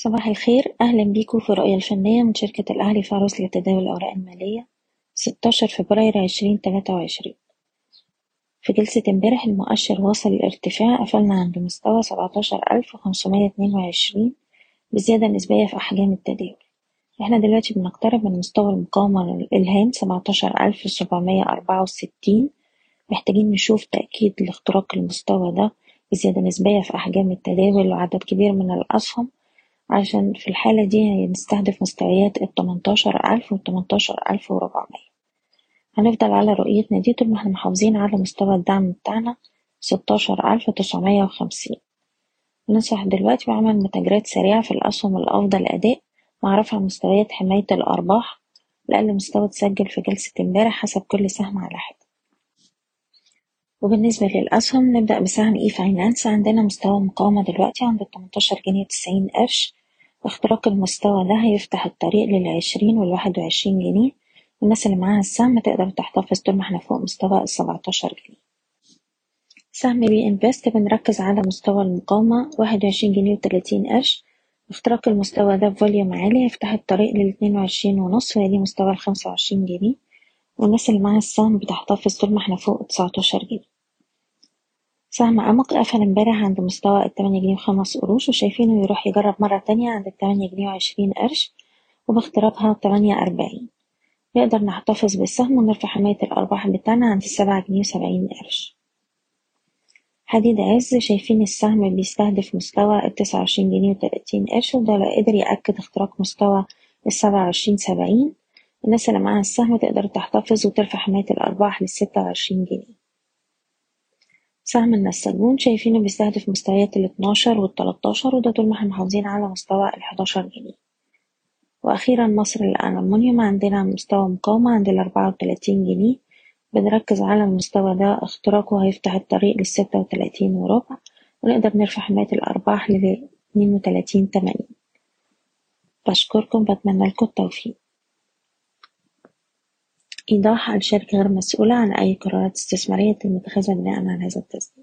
صباح الخير. أهلا بيكم في الرؤية الفنية من شركة الأهلي فارس لتداول الأوراق المالية ستاشر فبراير عشرين تلاتة وعشرين. في جلسة امبارح المؤشر واصل الارتفاع قفلنا عند مستوى سبعتاشر ألف وخمسمية اتنين وعشرين بزيادة نسبية في أحجام التداول. إحنا دلوقتي بنقترب من مستوى المقاومة أربعة وستين. محتاجين نشوف تأكيد لاختراق المستوى ده بزيادة نسبية في أحجام التداول وعدد كبير من الأسهم. عشان في الحالة دي نستهدف مستويات التمنتاشر ألف والتمنتاشر ألف وربعمية. هنفضل على رؤيتنا دي طول ما إحنا محافظين على مستوى الدعم بتاعنا ستاشر ألف تسعمية وخمسين. ننصح دلوقتي بعمل متاجرات سريعة في الأسهم الأفضل أداء مع مستويات حماية الأرباح لأقل مستوى اتسجل في جلسة امبارح حسب كل سهم على حدة وبالنسبة للأسهم نبدأ بسهم إي فاينانس عندنا مستوى مقاومة دلوقتي عند التمنتاشر جنيه تسعين قرش. واختراق المستوى ده هيفتح الطريق للعشرين والواحد وعشرين جنيه. والناس اللي معاها السهم تقدر تحتفظ طول ما إحنا فوق مستوى السبعتاشر جنيه. سهم بي انفست بنركز على مستوى المقاومة واحد وعشرين جنيه وتلاتين قرش. اختراق المستوى ده ب volume عالي هيفتح الطريق للاتنين وعشرين ونص ويلي مستوى الخمسة وعشرين جنيه. والناس اللي معاها السهم بتحتفظ طول ما إحنا فوق تسعتاشر جنيه. سهم أمق قفل امبارح عند مستوى التمانية جنيه وخمس قروش وشايفينه يروح يجرب مرة تانية عند التمانية جنيه وعشرين قرش وباختراقها تمانية أربعين. نقدر نحتفظ بالسهم ونرفع حماية الأرباح بتاعنا عند السبعة جنيه وسبعين قرش. حديد عز شايفين السهم بيستهدف مستوى التسعة وعشرين جنيه وتلاتين قرش وده لو قدر يأكد اختراق مستوى السبعة وعشرين سبعين. الناس اللي معاها السهم تقدر تحتفظ وترفع حماية الأرباح للستة وعشرين جنيه. سهم النساجون شايفينه بيستهدف مستويات الاتناشر والتلاتاشر وده طول ما إحنا محافظين على مستوى الحداشر جنيه. وأخيرا مصر الألمنيوم عندنا مستوى مقاومة عند الأربعة وتلاتين جنيه. بنركز على المستوى ده اختراقه هيفتح الطريق للستة وتلاتين وربع ونقدر نرفع حماية الأرباح لاتنين وتلاتين تمانين. بشكركم بتمنى لكم التوفيق. إيضاح الشركة غير مسؤولة عن أي قرارات استثمارية تم اتخاذها بناء على هذا التسجيل